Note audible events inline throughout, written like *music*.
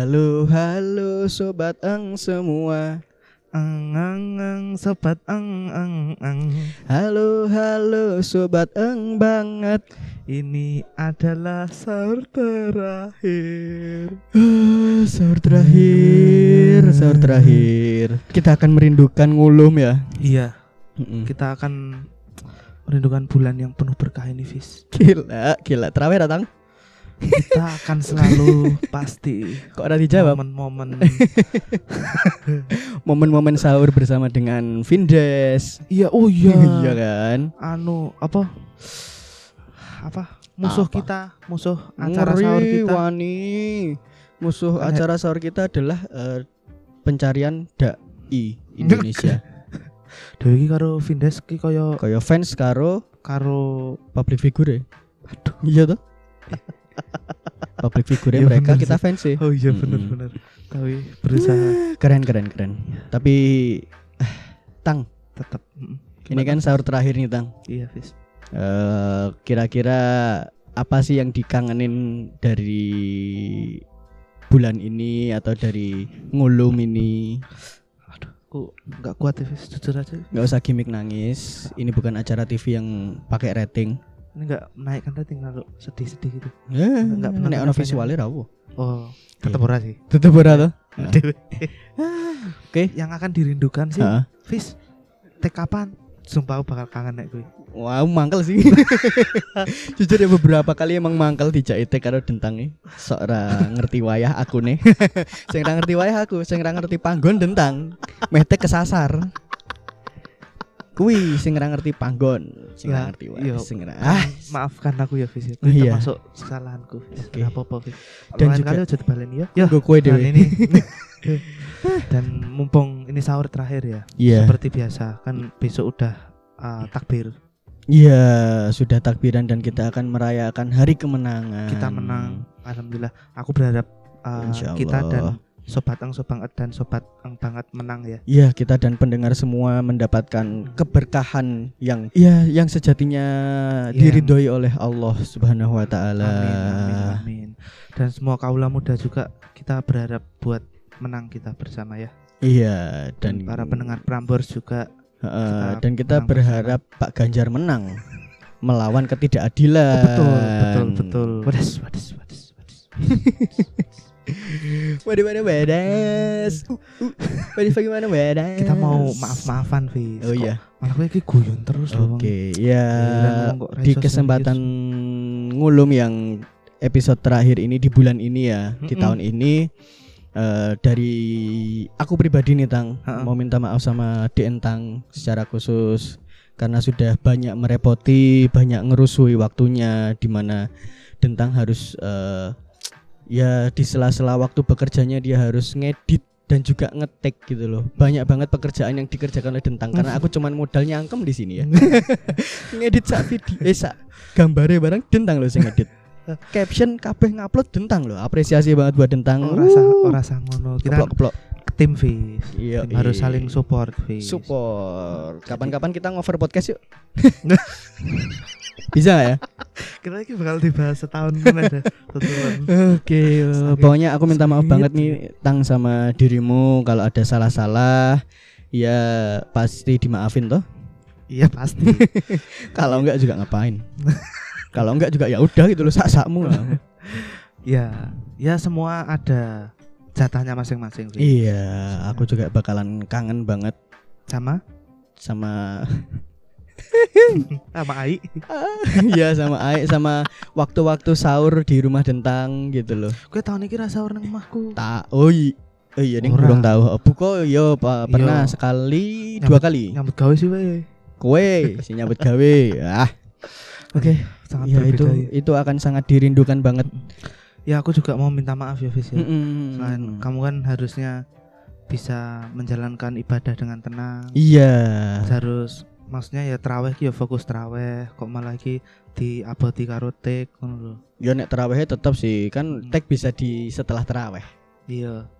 Halo halo sobat eng semua Ang ang ang sobat ang ang ang. Halo halo sobat eng banget Ini adalah sahur terakhir. Ah, Sahur terakhir Sahur terakhir Kita akan merindukan ngulum ya Iya, Mm-mm. kita akan merindukan bulan yang penuh berkah ini, Fis. Gila gila Terawih datang Kita akan selalu pasti Kok ada dijawab momen-momen. *laughs* Momen-momen sahur bersama dengan Vindes Iya, oh iya. *laughs* Iya kan Anu apa? Apa? Musuh Apa? kita, musuh acara Ngeri, sahur kita. Wani Musuh Kan- acara sahur kita adalah eh, Pencarian dai Indonesia *laughs* Dewi karo Vindes ki kaya Kayak fans karo karo public figure ya? Aduh. Iya tuh Public figure Iya, mereka bener kita fans sih Oh iya Mm-mm. bener-bener. Tapi berusaha Keren keren keren Tapi eh, Tang tetap. Ini kan sahur terakhir nih Tang Iya, Fis. Eh, Kira-kira Apa sih yang dikangenin Dari Bulan ini Atau dari Ngulum ini Aduh, aku nggak kuat ya, Fis. Jujur aja. nggak usah gimmick nangis Ini bukan acara TV yang pakai rating Ini nggak menaikkan rating lalu sedih-sedih gitu. Eh, Nggak pernah Nek ono visualnya rawo Oh, tetap ora sih. Tetep ora tuh Dewe. Oke. Yang akan dirindukan sih. Fis. Tek kapan? Sumpah aku bakal kangen nek kuwi. Wow, mangkel sih. *laughs* Jujur ya beberapa kali emang mangkel dijak karo dentang Sok ora ngerti wayah aku nih. *laughs* sing ora ngerti wayah aku, sing ora ngerti panggon dentang. Mehtek kesasar. Kuwi sing ora ngerti panggon, sing ora Lah, ngerti iya. wayah, sing ora. Ah, Maafkan aku ya, Fis. Itu Iya. termasuk kesalahanku. Nggak apa-apa, Fis. Dan Lain juga- kali aja dibaleni ya. Ya, gue kue dan dewe. ini. *laughs* Dan mumpung ini sahur terakhir ya. Iya. Seperti biasa, kan besok udah uh, takbir. Iya, sudah takbiran dan kita akan merayakan hari kemenangan. Kita menang. Alhamdulillah. Aku berharap uh, kita dan. Sobat ang sobanget dan sobat ang banget menang ya. Iya, kita dan pendengar semua mendapatkan keberkahan yang ya yang sejatinya Yang- diridhoi oleh Allah Subhanahu wa taala. Amin, amin, amin. Dan semua kaula muda juga kita berharap buat menang kita bersama ya. Iya, dan Dan para pendengar Prambors juga Heeh, kita dan kita berharap Pak Ganjar menang melawan ketidakadilan. Oh, betul, betul, betul. Wadas, wadas, wadas, wadas. *laughs* Waduh, waduh. Uh, uh. Waduh, bagaimana wadas? Kita mau maaf-maafan, Fis. Oh iya. Malah gue iki guyon terus loh. Oke, Bang. ya di kesempatan ngulum yang episode terakhir ini di bulan ini ya, di Mm-mm. tahun ini eh, dari aku pribadi nih Tang Ha-ha. mau minta maaf sama DN Tang secara khusus karena sudah banyak merepoti, banyak ngerusui waktunya di mana Dentang harus eh, ya di sela-sela waktu bekerjanya dia harus ngedit dan juga ngetek gitu loh. Banyak banget pekerjaan yang dikerjakan oleh Dentang karena aku cuman modal nyangkem di sini ya. *laughs* ngedit sak video eh sak gambare bareng Dentang loh sing ngedit. Caption kabeh ngupload Dentang loh. Apresiasi banget buat Dentang. Ora sa Wuh. ora sa ngono. Kita keplok-keplok. tim Fis. Iya, Tim harus iya. saling support Fis. support. Kapan-kapan kita ngover podcast yuk. *laughs* Bisa gak ya? Kita lagi bakal dibahas setahun dah. Tutupan. Oke, pokoknya aku minta maaf banget nih Tang sama dirimu kalau ada salah-salah ya pasti dimaafin toh. Iya pasti. *laughs* Kalau enggak juga ngapain? *laughs* kalau enggak juga ya udah gitu loh sak-sakmu lah. Ya, ya semua ada jatahnya masing-masing Fis. iya, aku juga bakalan kangen banget Sama sama sama Ai. *laughs* Iya sama Aik sama waktu-waktu sahur di rumah Dentang gitu loh. Gue tahun ini rasa orang omahku. Tak, oh iya. Oh iya, ning Ora. burung tahu. Buko yo pa- pernah Iya. sekali, Nyambut- dua kali. Nyambut gawe sih we. Kowe si nyambut gawe. Ah, Oke. Sangat ya berbeda itu ya. itu akan sangat dirindukan banget. Ya aku juga mau minta maaf ya Fis ya. Mm-mm. Selain kamu kan harusnya bisa menjalankan ibadah dengan tenang. Iya. Harus maksudnya ya terawih ki ya fokus terawih kok malah ki di abadi karo tek ngono lho. Yo nek terawihnya tetap sih kan tag bisa di setelah terawih. Iya.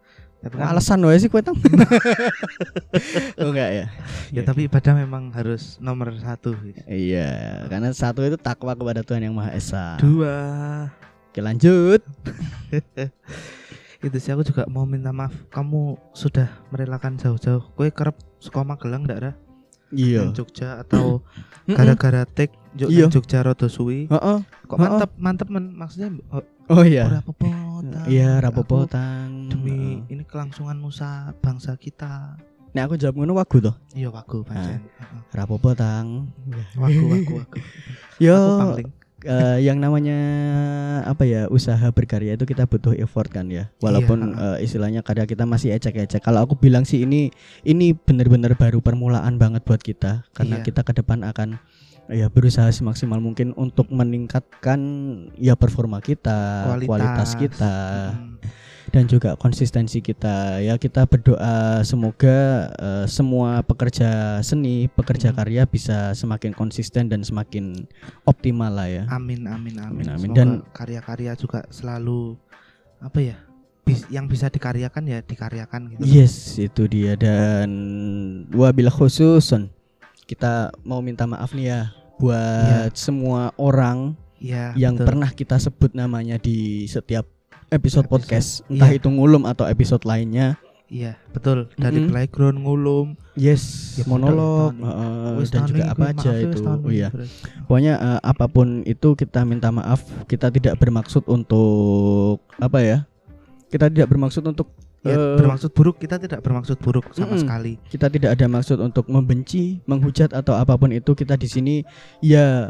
Tapi kan, alasan wae sih kowe tang. *laughs* oh enggak ya? ya tapi ibadah memang harus nomor satu. Iya, karena satu itu takwa kepada Tuhan yang Maha Esa. Dua. Oke lanjut. *laughs* itu sih aku juga mau minta maaf kamu sudah merelakan jauh-jauh kue kerap suka Magelang ndak ada Iya. Nang Jogja atau gara-gara tek Jog- Iya. Jogja rodo suwi Heeh. kok mantep mantep men maksudnya oh, Oh iya. apa-apa Iya, rapopotang. demi ini kelangsungan nusa bangsa kita Nek aku jawab ngono wagu toh. iya wagu pancen Heeh. Rapopotang. wagu wagu wagu Yo, eh, yang namanya apa ya usaha berkarya itu kita butuh effort kan ya walaupun Iya. eh, istilahnya karya kita masih ecek-ecek kalau aku bilang sih ini ini benar-benar baru permulaan banget buat kita karena Iya. kita ke depan akan ya berusaha semaksimal mungkin untuk meningkatkan ya performa kita kualitas, Kualitas. kita Hmm. Dan juga konsistensi kita ya kita berdoa semoga eh, semua pekerja seni pekerja Hmm. karya bisa semakin konsisten dan semakin optimal lah ya Amin amin amin. Amin, amin. Dan- karya-karya juga selalu apa ya? bis- yang bisa dikaryakan ya dikaryakan gitu. yes itu dia dan wabil khususun kita mau minta maaf nih ya buat semua orang Iya. yang betul. pernah kita sebut namanya di setiap episode, Episode, podcast entah iya. itu ngulum atau episode lainnya Iya, betul. Dari Mm-mm. playground ngulum, yes Ya, monolog wis dan juga apa aja ya, itu oh iya. Pokoknya eh, apa pun itu kita minta maaf. Kita tidak bermaksud untuk apa ya? Kita tidak bermaksud untuk Ya, eh, bermaksud buruk kita tidak bermaksud buruk sama Mm-mm. sekali. kita tidak ada maksud untuk membenci, menghujat atau apa pun itu. Kita di sini ya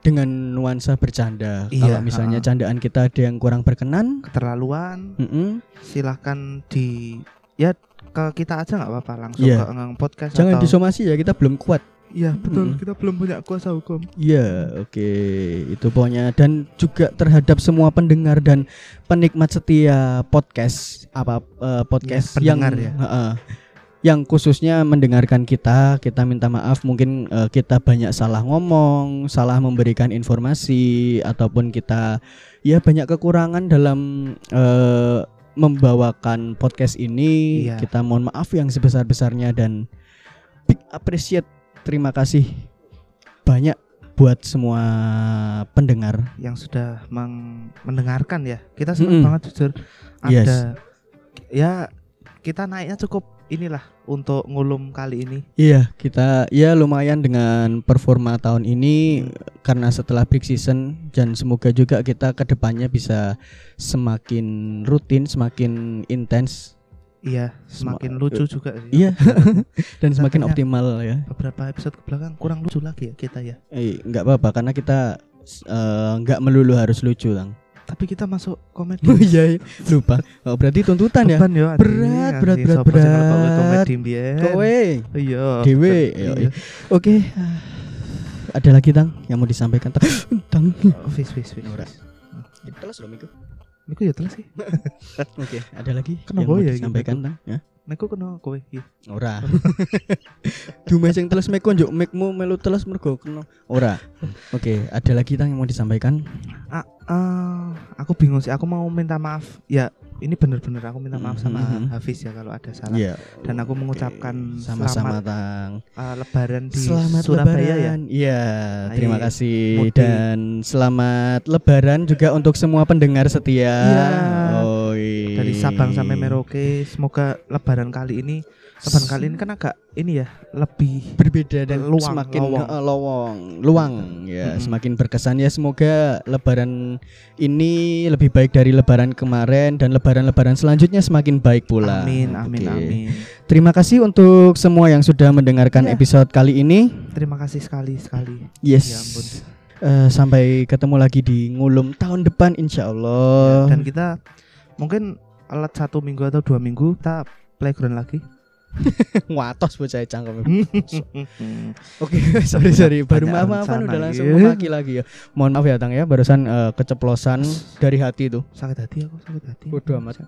dengan nuansa bercanda. Iya, Kalau misalnya ha-ha. candaan kita ada yang kurang berkenan, Keterlaluan mm-mm, silahkan di ya ke kita aja nggak apa-apa langsung Iya. ke ngang podcast jangan atau disomasi ya. Kita belum kuat. Iya, betul. Mm-mm. Kita belum punya kuasa hukum. Iya, oke. Itu pokoknya dan juga terhadap semua pendengar dan penikmat setia podcast apa eh, podcast yang pendengar ya. Heeh. Yang khususnya mendengarkan kita, kita minta maaf mungkin eh, kita banyak salah ngomong, salah memberikan informasi ataupun kita ya banyak kekurangan dalam eh, membawakan podcast ini. Iya. Kita mohon maaf yang sebesar-besarnya dan big appreciate terima kasih banyak buat semua pendengar. yang sudah mendengarkan ya. Kita senang Mm-mm. banget jujur ada Yes. ya kita naiknya cukup inilah untuk ngulum kali ini. Iya, kita ya lumayan dengan performa tahun ini karena setelah break season dan semoga juga kita ke depannya bisa semakin rutin, semakin intens, Iya, Sema- semakin lucu juga sih. iya, *laughs* dan semakin optimal ya. Beberapa episode ke belakang kurang lucu lagi ya kita ya. Eh, nggak apa-apa karena kita eh, nggak melulu harus lucu, Lang. Tapi kita masuk komedi. Oh iya, lupa. Oh, berarti tuntutan ya. Yo, anjing, Berat, berat, berat, berat. mbiyen? Kowe. Iya. Dewe, Iya. iya. Oke. Ada lagi, Tang, yang mau disampaikan, Tang? Tang. Oh, Fis fis fis. Ora. fis. Teles loh, Miku. Miku ya teles sih. *laughs* Oke, ada lagi Kenapa yang mau ya disampaikan tang? Ya? Miku kena kowe. Iya. Ora. *laughs* Dume sing teles meko njuk mikmu melu teles mergo kena. Ora. Oke, ada lagi tang yang mau disampaikan? Ah, eh, aku bingung sih. Aku mau minta maaf. Ya, ini bener-bener aku minta maaf sama Mhm. Hafiz ya kalau ada salah. Iya. Dan aku mengucapkan sama-sama selamat tang. eh, Lebaran di Selamat Surabaya ya. lebaran. Iya, terima Baik. kasih Mudik. dan selamat lebaran juga untuk semua pendengar setia. Iya. Dari Sabang sampai Merauke. Semoga Lebaran kali ini, Lebaran kali ini kan agak ini ya lebih berbeda dan Luang, semakin lowong. eh, lowong, luang ya, Mm-mm. semakin berkesan ya. Semoga lebaran ini lebih baik dari lebaran kemarin dan lebaran-lebaran selanjutnya semakin baik pula. Amin, amin, Oke. amin. Terima kasih untuk semua yang sudah mendengarkan Iya. episode kali ini. Terima kasih sekali sekali. Yes. Ya ampun. Eh, sampai ketemu lagi di ngulum tahun depan insya Allah. Dan kita mungkin alat satu minggu atau dua minggu kita playground lagi. *laughs* Watos bocah cangkem. Hmm. *laughs* Oke, *laughs* sorry sorry, baru maaf-maafan rencana, udah langsung memaki lagi ya. Mohon maaf ya Tang ya, barusan eh, keceplosan dari hati tuh. sakit hati aku sakit hati. Bodoh amat.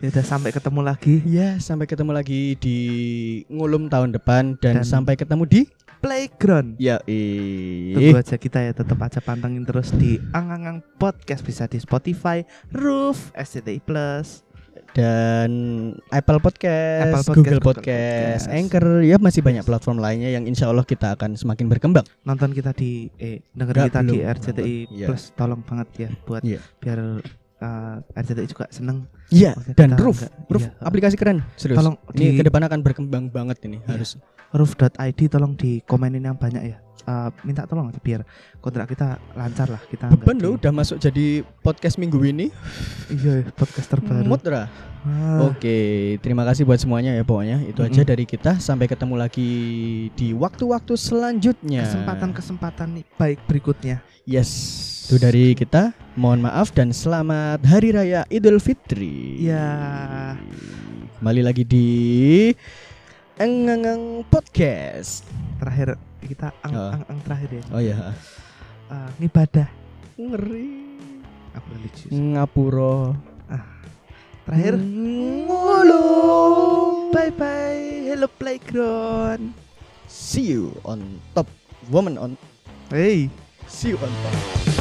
Ya udah sampai ketemu lagi. Ya, sampai ketemu lagi di ngulum tahun depan dan, Dan- sampai ketemu di Playground. ya Tunggu aja kita ya tetap aja pantengin terus di Angangang Podcast bisa di Spotify, Roof, SCTI Plus. dan Apple Podcast, Apple Podcast, Google Google Podcast, Podcast. Anchor, ya masih banyak platform lainnya yang insya Allah kita akan semakin berkembang. Nonton kita di eh dengerin kita di belum RCTI nonton. Iya. Plus tolong banget ya buat Iya. biar uh, RCTI juga seneng. Iya, dan Roof. enggak- Roof iya. aplikasi keren, serius. Tolong ini di- ke depan akan berkembang banget ini, Iya. harus. Roof.id tolong dikomenin yang banyak ya. Uh, minta tolong aja biar kontrak kita lancar lah kita Beban lo udah masuk jadi podcast minggu ini. iya podcast terbaru Mood Ra. Ah, Oke, terima kasih buat semuanya ya pokoknya. Itu aja Mm-mm. dari kita. Sampai ketemu lagi di waktu-waktu selanjutnya. kesempatan-kesempatan baik berikutnya Yes, itu dari kita. Mohon maaf dan selamat Hari Raya Idul Fitri. ya Kembali lagi di Engang Podcast. terakhir kita ang, Oh. ang, ang terakhir ya Oh ya, Uh, ngibadah ngeri. aku religius Ngapuro. terakhir Ngulu. bye bye hello playground See you on top, woman on. hey See you on top.